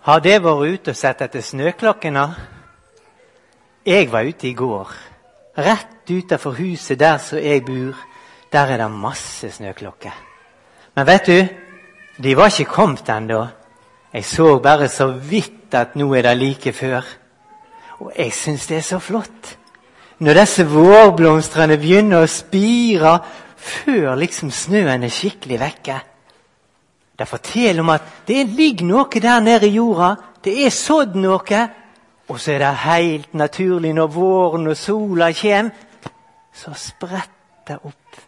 Har dere vært ute og sett etter snøklokkene? Jeg var ute i går. Rett utenfor huset der som jeg bor, der er det masse snøklokker. Men vet du, de var ikke kommet ennå. Jeg så bare så vidt at nå er det like før. Og jeg syns det er så flott. Når disse vårblomstene begynner å spire før liksom snøen er skikkelig vekke. Det forteller om at det ligger noe der nede i jorda. Det er sådd noe. Og så er det helt naturlig når våren og sola kommer, så spretter det opp.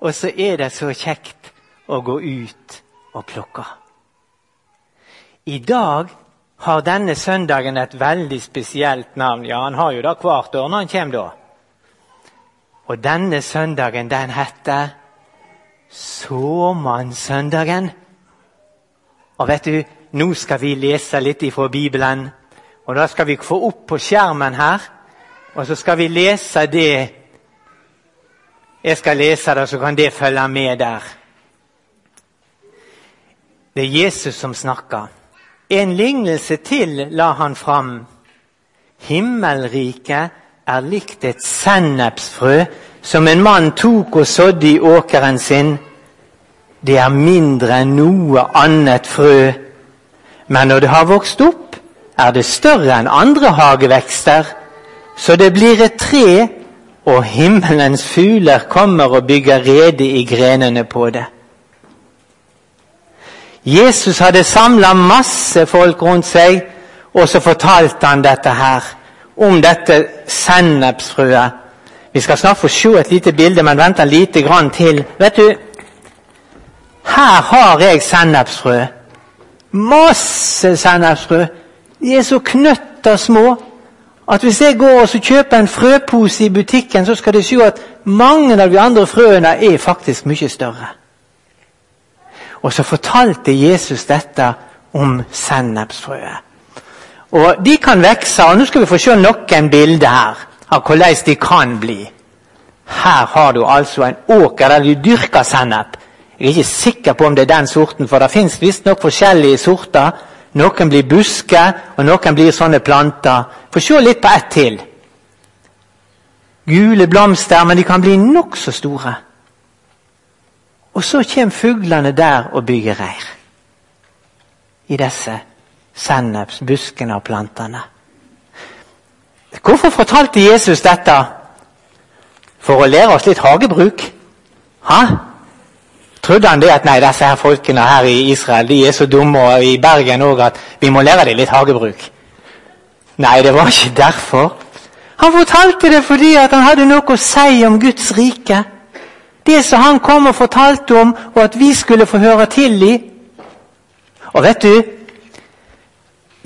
Og så er det så kjekt å gå ut og plukke. I dag har denne søndagen et veldig spesielt navn. Ja, han har jo det hvert år når han kommer da. Og denne søndagen, den heter Såmannssøndagen. Og vet du, nå skal vi lese litt ifra Bibelen. Og da skal vi få opp på skjermen her, og så skal vi lese det. Jeg skal lese det, så kan det følge med der. Det er Jesus som snakker. En lignelse til la han fram. Himmelriket er likt et sennepsfrø som en mann tok og sådde i åkeren sin. Det er mindre enn noe annet frø, men når det har vokst opp, er det større enn andre hagevekster, så det blir et tre, og himmelens fugler kommer og bygger rede i grenene på det. Jesus hadde samla masse folk rundt seg, og så fortalte han dette her, om dette sennepsfrøet. Vi skal snart få se et lite bilde, men vent lite grann til. Vet du, her har jeg sennepsfrø. Masse sennepsfrø. De er så knøtter små at hvis jeg går og kjøper en frøpose i butikken, så skal de se at mange av de andre frøene er faktisk mye større. Og så fortalte Jesus dette om sennepsfrøet. Og De kan vokse, og nå skal vi få se noen bilder her av hvordan de kan bli. Her har du altså en åker der de dyrker sennep. Jeg er ikke sikker på om det er den sorten, for det fins visstnok forskjellige sorter. Noen blir busker, og noen blir sånne planter. Få se litt på ett til. Gule blomster, men de kan bli nokså store. Og så kommer fuglene der og bygger reir. I disse sennepsbuskene og plantene. Hvorfor fortalte Jesus dette? For å lære oss litt hagebruk? Hæ? Trodde han det at nei, disse her folkene her i Israel de er så dumme, og i Bergen òg, at vi må lære dem litt hagebruk? Nei, det var ikke derfor. Han fortalte det fordi at han hadde noe å si om Guds rike. Det som han kom og fortalte om, og at vi skulle få høre til i. Og vet du,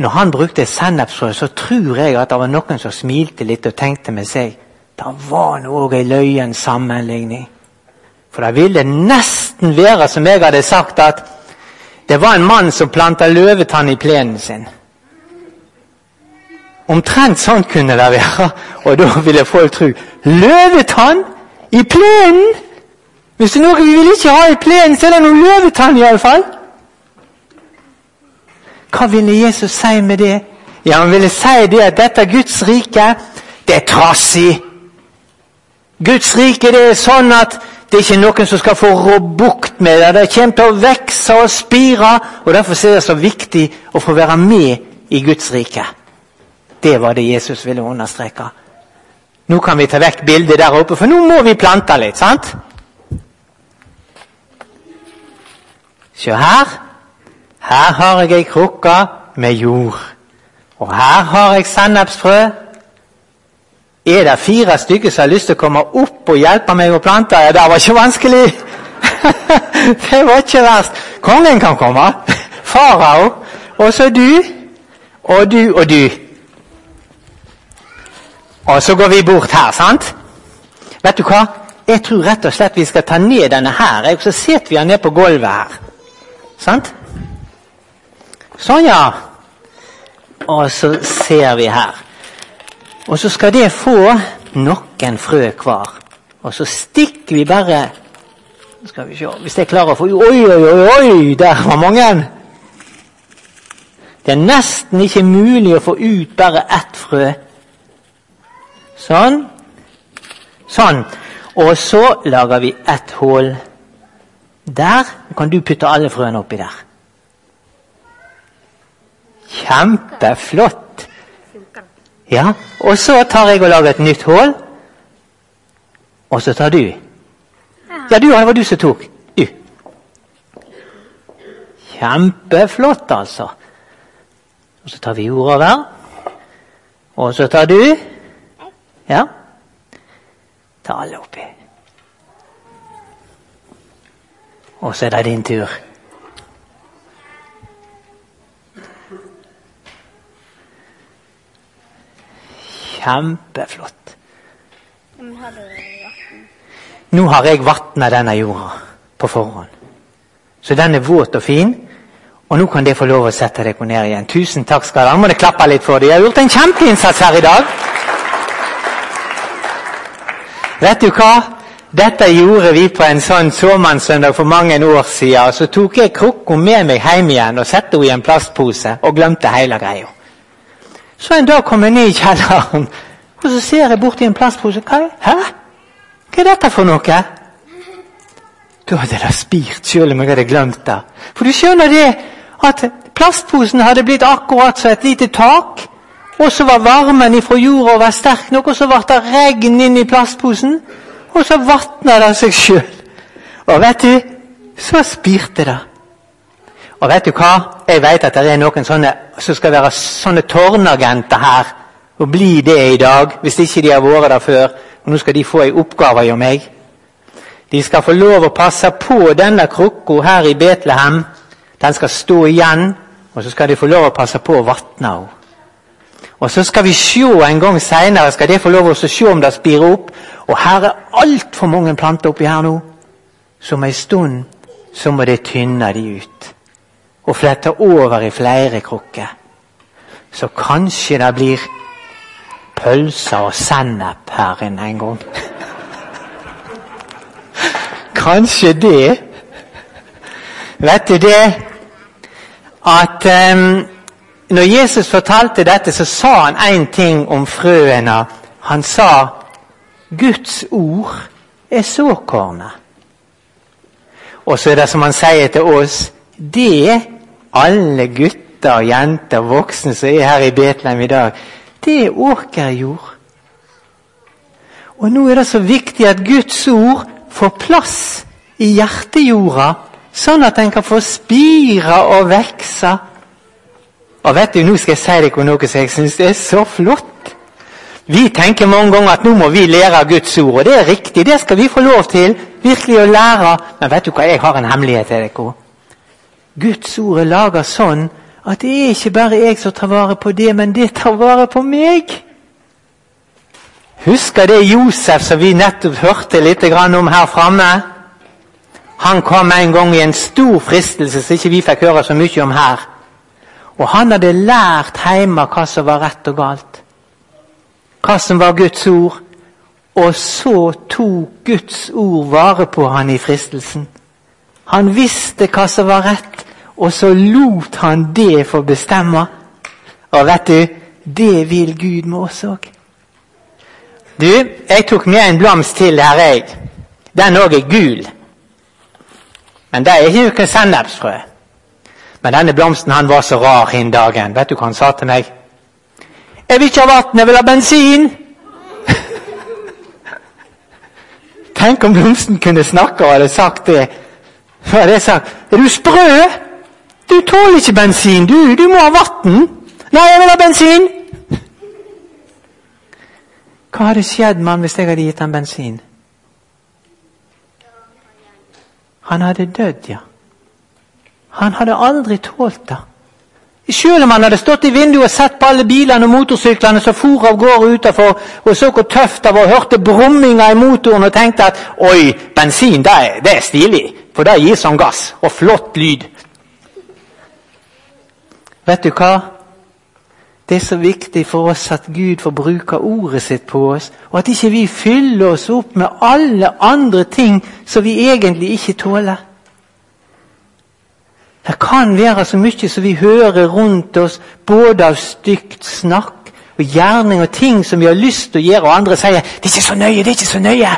når han brukte sennepsfrø, så tror jeg at det var noen som smilte litt og tenkte med seg det var nå òg ei løyen sammenligning. For det ville nesten være som jeg hadde sagt, at det var en mann som planta løvetann i plenen sin. Omtrent sånn kunne det være, og da ville folk tro løvetann i plenen! Hvis det er noe vi vil ikke ha i plenen, så er det noe løvetann iallfall. Hva ville Jesus si med det? Ja, Han ville si det at dette Guds rike, det er trassig. Guds rike det er sånn at det er ikke noen som skal få rå bukt med det. Det kommer til å vokse og spire. og Derfor er det så viktig å få være med i Guds rike. Det var det Jesus ville understreke. Nå kan vi ta vekk bildet der oppe, for nå må vi plante litt. sant? Se her. Her har jeg ei krukke med jord. Og her har jeg sennepsfrø. Er det fire stykker som har lyst til å komme opp og hjelpe meg å plante? Ja, det var ikke vanskelig! det var ikke verst. Kongen kan komme. Farao. Og så du. Og du og du. Og så går vi bort her, sant? Vet du hva? Jeg tror rett og slett vi skal ta ned denne her. Så setter vi den ned på gulvet her. Sant? Sånn, ja. Og så ser vi her. Og så skal det få noen frø hver. Og så stikker vi bare Skal vi se Hvis jeg klarer å få Oi, oi, oi! oi, Der var mange! Det er nesten ikke mulig å få ut bare ett frø. Sånn. Sånn. Og så lager vi ett hull. Der kan du putte alle frøene oppi der. Kjempeflott. Ja, Og så tar jeg og lager et nytt hull. Og så tar du. Ja, du, det var du som tok. Du. Kjempeflott, altså. Og så tar vi jordover. Og så tar du. Ja. Ta alle oppi. Og så er det din tur. Kjempeflott. Nå har jeg vatna denne jorda på forhånd. Så den er våt og fin. Og nå kan dere få lov å sette dere ned igjen. Tusen takk skal dere Må dere klappe litt for dem. De har gjort en kjempeinnsats her i dag. Vet du hva? Dette gjorde vi på en sånn såmannssøndag for mange år siden. Så tok jeg krukka med meg hjem igjen og satte henne i en plastpose og glemte hele greia. Så en dag kom jeg ned i kjelleren, og så ser jeg borti en plastpose. Hva er, Hæ? Hva er dette for noe? Da hadde det spirt, selv om jeg hadde glemt det. For du skjønner det at plastposen hadde blitt akkurat som et lite tak. Og så var varmen ifra jorda var sterk nok, og så ble det regn inn i plastposen. Og så vatna det seg sjøl. Og vet du, så spirte det. Og vet du hva? Jeg vet at det er noen sånne som skal være sånne tårnagenter her. Og bli det i dag, hvis ikke de har vært der før. Og nå skal de få ei oppgave av meg. De skal få lov å passe på denne krukka her i Betlehem. Den skal stå igjen, og så skal de få lov å passe på å vatne henne. Og så skal vi se en gang seinere skal de få lov å se om det spirer opp. Og her er altfor mange planter oppi her nå. Som ei stund så må de tynne de ut. Og flette over i flere krukker. Så kanskje det blir pølser og sennep her inne en gang. Kanskje det. Vet du det at um, når Jesus fortalte dette, så sa han én ting om frøene. Han sa Guds ord er såkornet. Og så er det som han sier til oss Det alle gutter og jenter og voksne som er her i Betlehem i dag, det er åkerjord. Og nå er det så viktig at Guds ord får plass i hjertejorda, sånn at den kan få spire og vokse. Og vet du, Nå skal jeg si dere noe som jeg syns er så flott. Vi tenker mange ganger at nå må vi lære Guds ord, og det er riktig. Det skal vi få lov til. Virkelig å lære. Men vet du hva, jeg har en hemmelighet til dere. Guds ord er laga sånn at det er ikke bare jeg som tar vare på det, men det tar vare på meg. Husker det Josef som vi nettopp hørte litt om her framme? Han kom en gang i en stor fristelse som ikke vi fikk høre så mye om her. Og han hadde lært hjemme hva som var rett og galt. Hva som var Guds ord. Og så tok Guds ord vare på han i fristelsen. Han visste hva som var rett, og så lot han det få bestemme. Og vet du, det vil Gud med oss òg. Du, jeg tok med en blomst til her, jeg. Den òg er gul. Men det er ikke noe sennepsfrø. Men denne blomsten han var så rar den dagen. Vet du hva han sa til meg? 'Jeg vil ikke ha vann, jeg vil ha bensin!' Tenk om blomsten kunne snakke og hadde sagt det. Så hadde jeg sagt 'Er du sprø? Du tåler ikke bensin. Du, du må ha vann.' 'Nei, jeg vil ha bensin!' Hva hadde skjedd med han hvis jeg hadde gitt han bensin? Han hadde dødd, ja. Han hadde aldri tålt det. Selv om han hadde stått i vinduet og sett på alle bilene og motorsyklene som for av gårde utenfor, og så hvor tøft det var, og hørte brumminga i motoren og tenkte at oi, bensin det er, det er stilig, for det gir sånn gass og flott lyd. Vet du hva? Det er så viktig for oss at Gud får bruke ordet sitt på oss, og at ikke vi fyller oss opp med alle andre ting som vi egentlig ikke tåler. Det kan være så mye som vi hører rundt oss, både av stygt snakk og gjerning og ting som vi har lyst til å gjøre, og andre sier 'det er ikke så nøye', det er ikke så nøye.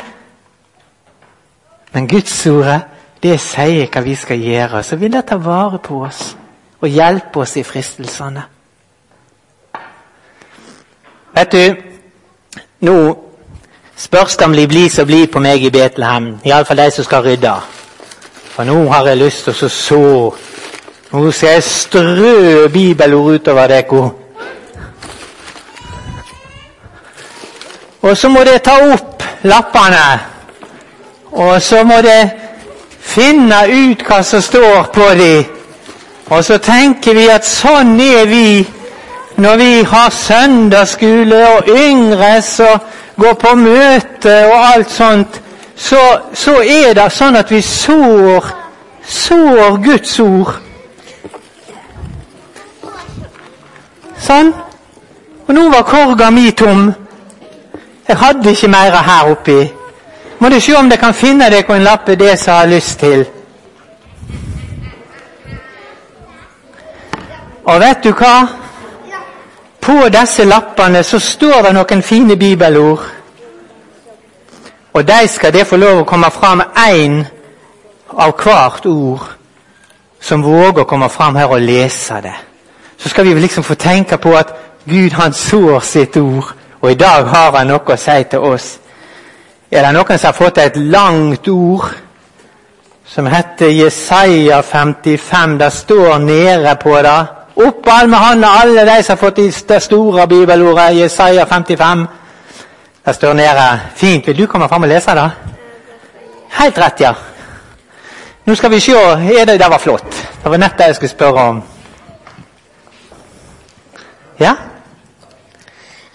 Men Gudsordet, det sier hva vi skal gjøre. Så vil det ta vare på oss og hjelpe oss i fristelsene. Vet du, nå spørs det om de blir så blir på meg i Betlehem. Iallfall de som skal rydde. For nå har jeg lyst til å så Nå skal jeg strø bibelord utover dere. Og så må dere ta opp lappene. Og så må dere finne ut hva som står på dem. Og så tenker vi at sånn er vi når vi har søndagsskole og yngres og går på møte og alt sånt. Så, så er det sånn at vi sår, sår Guds ord. Sånn. Og nå var korga mi tom. Jeg hadde ikke mer her oppi. Må du se om du kan finne deg en lappe det som har lyst til. Og vet du hva? På disse lappene så står det noen fine bibelord. Og de skal det få lov å komme fram én av hvert ord som våger å komme fram her og lese det. Så skal vi liksom få tenke på at Gud han sår sitt ord, og i dag har han noe å si til oss. Er det noen som har fått et langt ord som heter Jesaja 55? Det står nede på det. Opp med hånda, alle de som har fått det store bibelordet Jesaja 55. Det står nede. Fint. Vil du komme fram og lese det? Helt rett, ja. Nå skal vi se. Er det, det var flott. Det var nett det jeg skulle spørre om. Ja?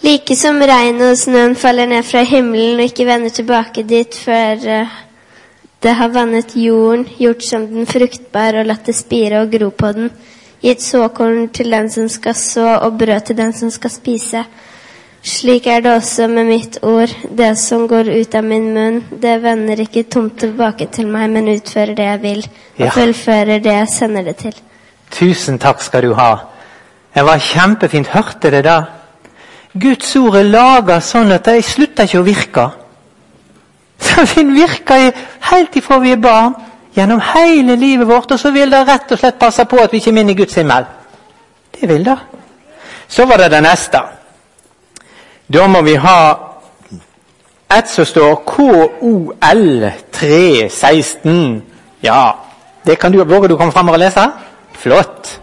Like som regnet og snøen faller ned fra himmelen og ikke vender tilbake dit før eh, det har vannet jorden, gjort som den fruktbar og latt det spire og gro på den, gitt såkorn til den som skal så og brød til den som skal spise. Slik er det også med mitt ord, det som går ut av min munn, det vender ikke tomt tilbake til meg, men utfører det jeg vil, og Ja. fullfører det jeg sender det til. Tusen takk skal du ha. Det var kjempefint. Hørte det da? Guds ord er laga sånn at de slutter ikke å virke. Så vil virker helt ifra vi er barn, gjennom hele livet vårt, og så vil det rett og slett passe på at vi ikke minner Guds himmel. Det vil det. Så var det det neste. Da må vi ha et som står KOL 316. Ja, det kan du, våge du komme fram og lese? Flott.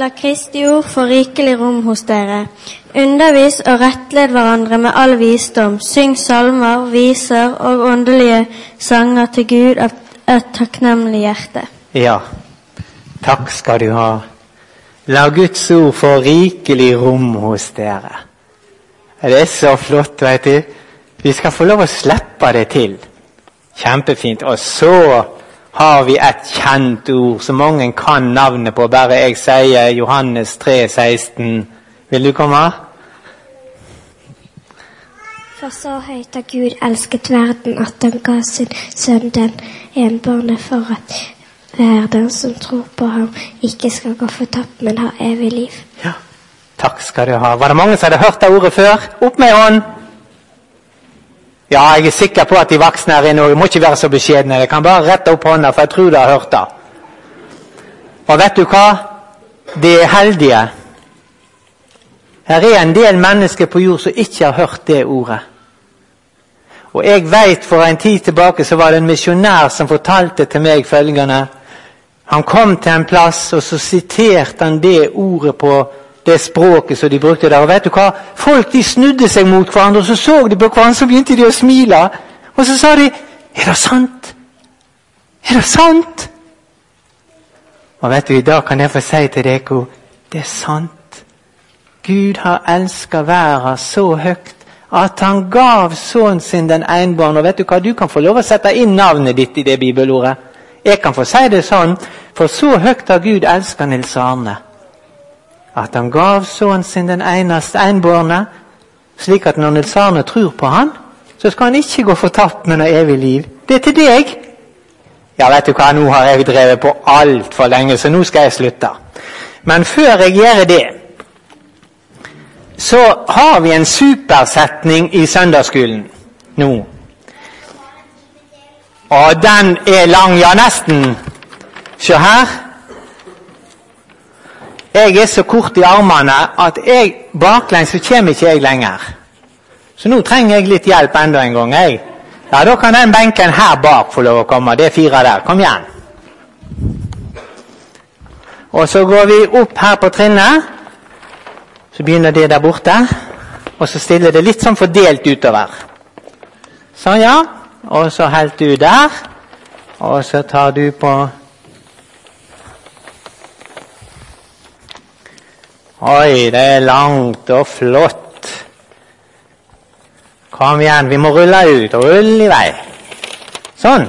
La Kristi ord få rikelig rom hos dere. Undervis og rettled hverandre med all visdom. Syng salmer, viser og åndelige sanger til Gud av et takknemlig hjerte. Ja, takk skal du ha. La Guds ord få rikelig rom hos dere. Det er så flott, vet du. Vi skal få lov å slippe det til. Kjempefint. Og så har vi et kjent ord som mange kan navnet på, bare jeg sier Johannes 3, 16. Vil du komme? For så høyt har Gud elsket verden at han ga sin sønn den enbårne for at hver den som tror på ham, ikke skal gå fortapt, men ha evig liv. Ja. Takk skal du ha. Var det mange som hadde hørt det ordet før? Opp med hånd! Ja, jeg er sikker på at de voksne her inne òg må ikke være så beskjedne. Jeg kan bare rette opp hånda, for jeg tror de har hørt det. Og vet du hva? De er heldige. Her er en del mennesker på jord som ikke har hørt det ordet. Og jeg vet for en tid tilbake så var det en misjonær som fortalte til meg følgende. Han kom til en plass, og så siterte han det ordet på det språket som de brukte der. Og vet du hva? Folk de snudde seg mot hverandre, og så så de på hverandre, så begynte de å smile. Og så sa de Er det sant? Er det sant? Og vet du, i dag kan jeg få si til dere det er sant. Gud har elska verden så høyt at han gav sønnen sin den enbårne. Og vet du hva, du kan få lov å sette inn navnet ditt i det bibelordet. Jeg kan få si det sånn, for så høyt har Gud elska Nils Arne. At han gav sønnen sin den eneste enbårne, slik at når Nils Arne tror på han, så skal han ikke gå fortapt med noe evig liv. Det er til deg. Ja, vet du hva, nå har jeg drevet på altfor lenge, så nå skal jeg slutte. Men før jeg gjør det, så har vi en supersetning i søndagsskolen nå. Og den er lang, ja, nesten. Se her. Jeg er så kort i armene at jeg baklengs så kommer ikke jeg lenger. Så nå trenger jeg litt hjelp enda en gang. jeg. Ja, Da kan den benken her bak få lov å komme. Det er fire der. Kom igjen. Og så går vi opp her på trinnet. Så begynner det der borte. Og så stiller det litt sånn fordelt utover. Sånn, ja. Og så helt du der. Og så tar du på Oi, det er langt og flott. Kom igjen, vi må rulle ut. Rull i vei. Sånn.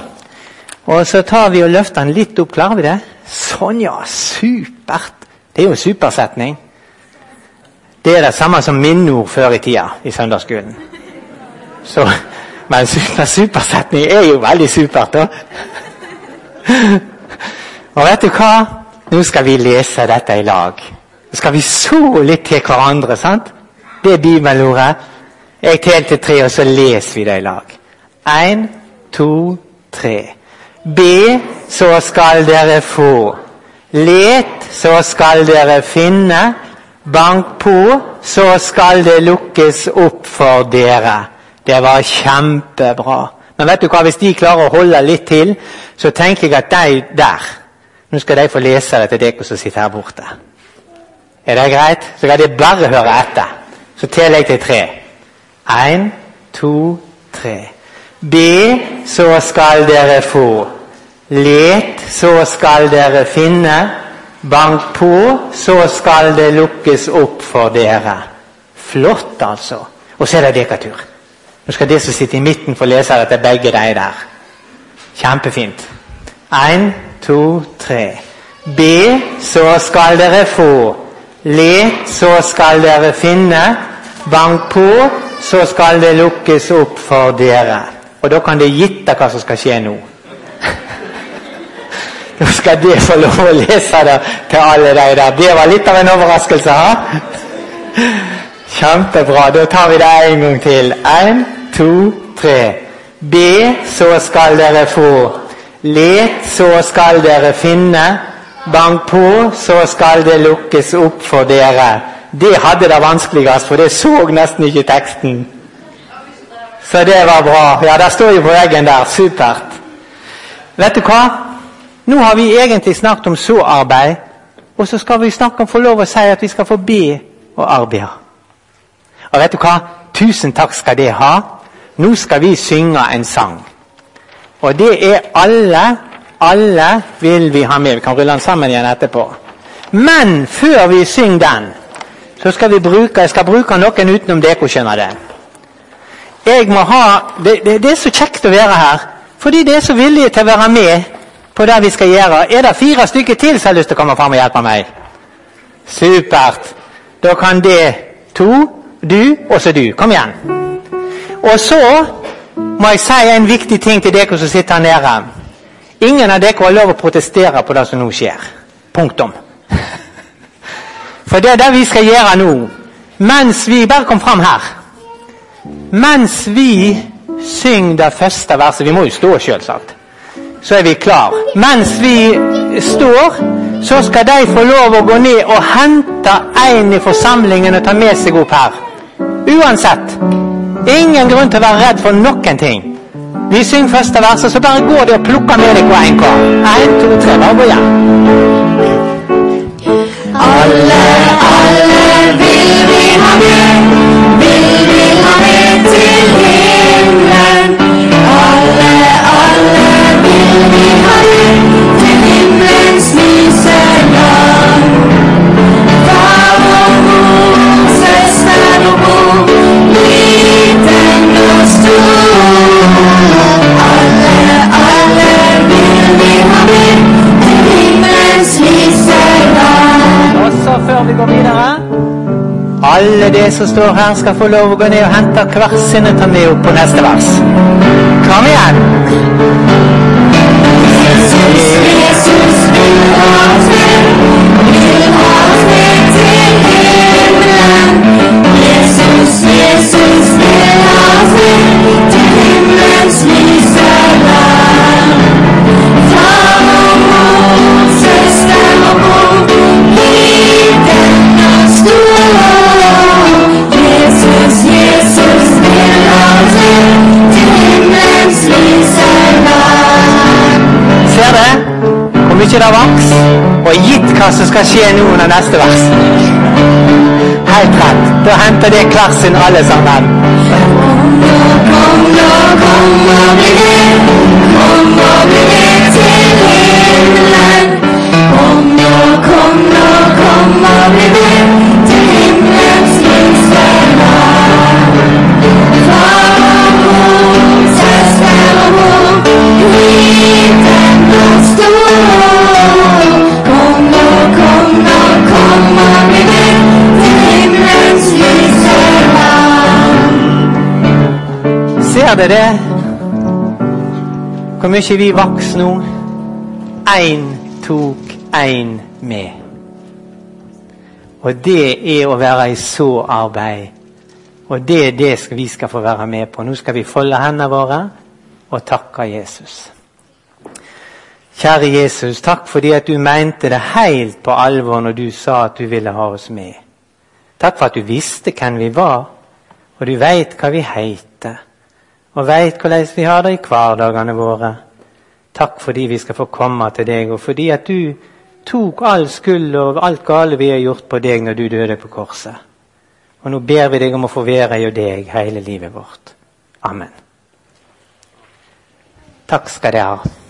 Og så tar vi og løfter den litt opp. Klarer vi det? Sånn, ja. Supert. Det er jo supersetning. Det er det samme som minneord før i tida i søndagsskolen. Så, men super, supersetning er jo veldig supert, da. Og vet du hva? Nå skal vi lese dette i lag. Så skal vi så litt til hverandre, sant? Det er bibelordet. Jeg teller til tre, og så leser vi det i lag. Én, to, tre. Be, så skal dere få. Let, så skal dere finne. Bank på, så skal det lukkes opp for dere. Det var kjempebra. Men vet du hva, hvis de klarer å holde litt til, så tenker jeg at de der Nå skal de få lese det til dere som sitter her borte. Er det greit? Så kan de bare høre etter. Så teller jeg til tre. Én, to, tre. Be, så skal dere få. Let, så skal dere finne. Bank på, så skal det lukkes opp for dere. Flott, altså. Og så er det dekatur. Nå skal de som sitter i midten, få lese dette, begge de der. Kjempefint. Én, to, tre. Be, så skal dere få. Let, så skal dere finne. Bank på, så skal det lukkes opp for dere. Og da kan det gitte hva som skal skje nå. Nå skal det få lov å lese det til alle de der. Det var litt av en overraskelse, ha? Kjempebra. Da tar vi det en gang til. Én, to, tre. Be, så skal dere få. Let, så skal dere finne. Bank på, så skal det lukkes opp for dere. Det hadde det vanskeligst, for det så nesten ikke teksten. Så det var bra. Ja, det står jo på veggen der. Supert. Vet du hva? Nå har vi egentlig snakket om så-arbeid, og så skal vi snakke om få lov å si at vi skal få be og arbeide. Og vet du hva? Tusen takk skal det ha. Nå skal vi synge en sang. Og det er alle, alle vil vi ha med. Vi kan rulle den sammen igjen etterpå. Men før vi synger den, så skal vi bruke Jeg skal bruke noen utenom dere, skjønner det. Jeg må ha, det, det, det er så kjekt å være her, fordi det er så villige til å være med på det vi skal gjøre. Er det fire stykker til som har lyst til å komme fram og hjelpe meg? Supert. Da kan det to, du og så du. Kom igjen. Og så må jeg si en viktig ting til dere som sitter her nede. Ingen av dere har lov å protestere på det som nå skjer. Punktum. For det er det vi skal gjøre nå. Mens vi Bare kom fram her. Mens vi synger det første verset Vi må jo stå, selvsagt så er vi klar. Mens vi står, så skal de få lov å gå ned og hente en i forsamlingen og ta med seg opp her. Uansett. Ingen grunn til å være redd for noen ting. Vi synger første verset, så bare går de og plukker med deg hver en kar. Én, to, tre. Bare gå igjen. Som står her, skal få lov å gå ned og hente hvert sin og ta med opp på neste vers. Kom igjen! Hva som skal skje nå under neste vers. Helt rett. Da henter det hver sin alle sammen. Kom nå, kom og bli med, kom og bli med til himmelen. Det? Hvor mye vi vokser nå? Én tok én med. Og det er å være i så arbeid. Og det er det vi skal få være med på. Nå skal vi folde hendene våre og takke Jesus. Kjære Jesus, takk fordi at du mente det helt på alvor når du sa at du ville ha oss med. Takk for at du visste hvem vi var, og du veit hva vi heter, og veit hvordan vi har det i hverdagene våre. Takk fordi vi skal få komme til deg, og fordi at du tok all skyld og alt gale vi har gjort på deg når du døde på korset. Og nå ber vi deg om å få være i deg hele livet vårt. Amen. Takk skal dere ha.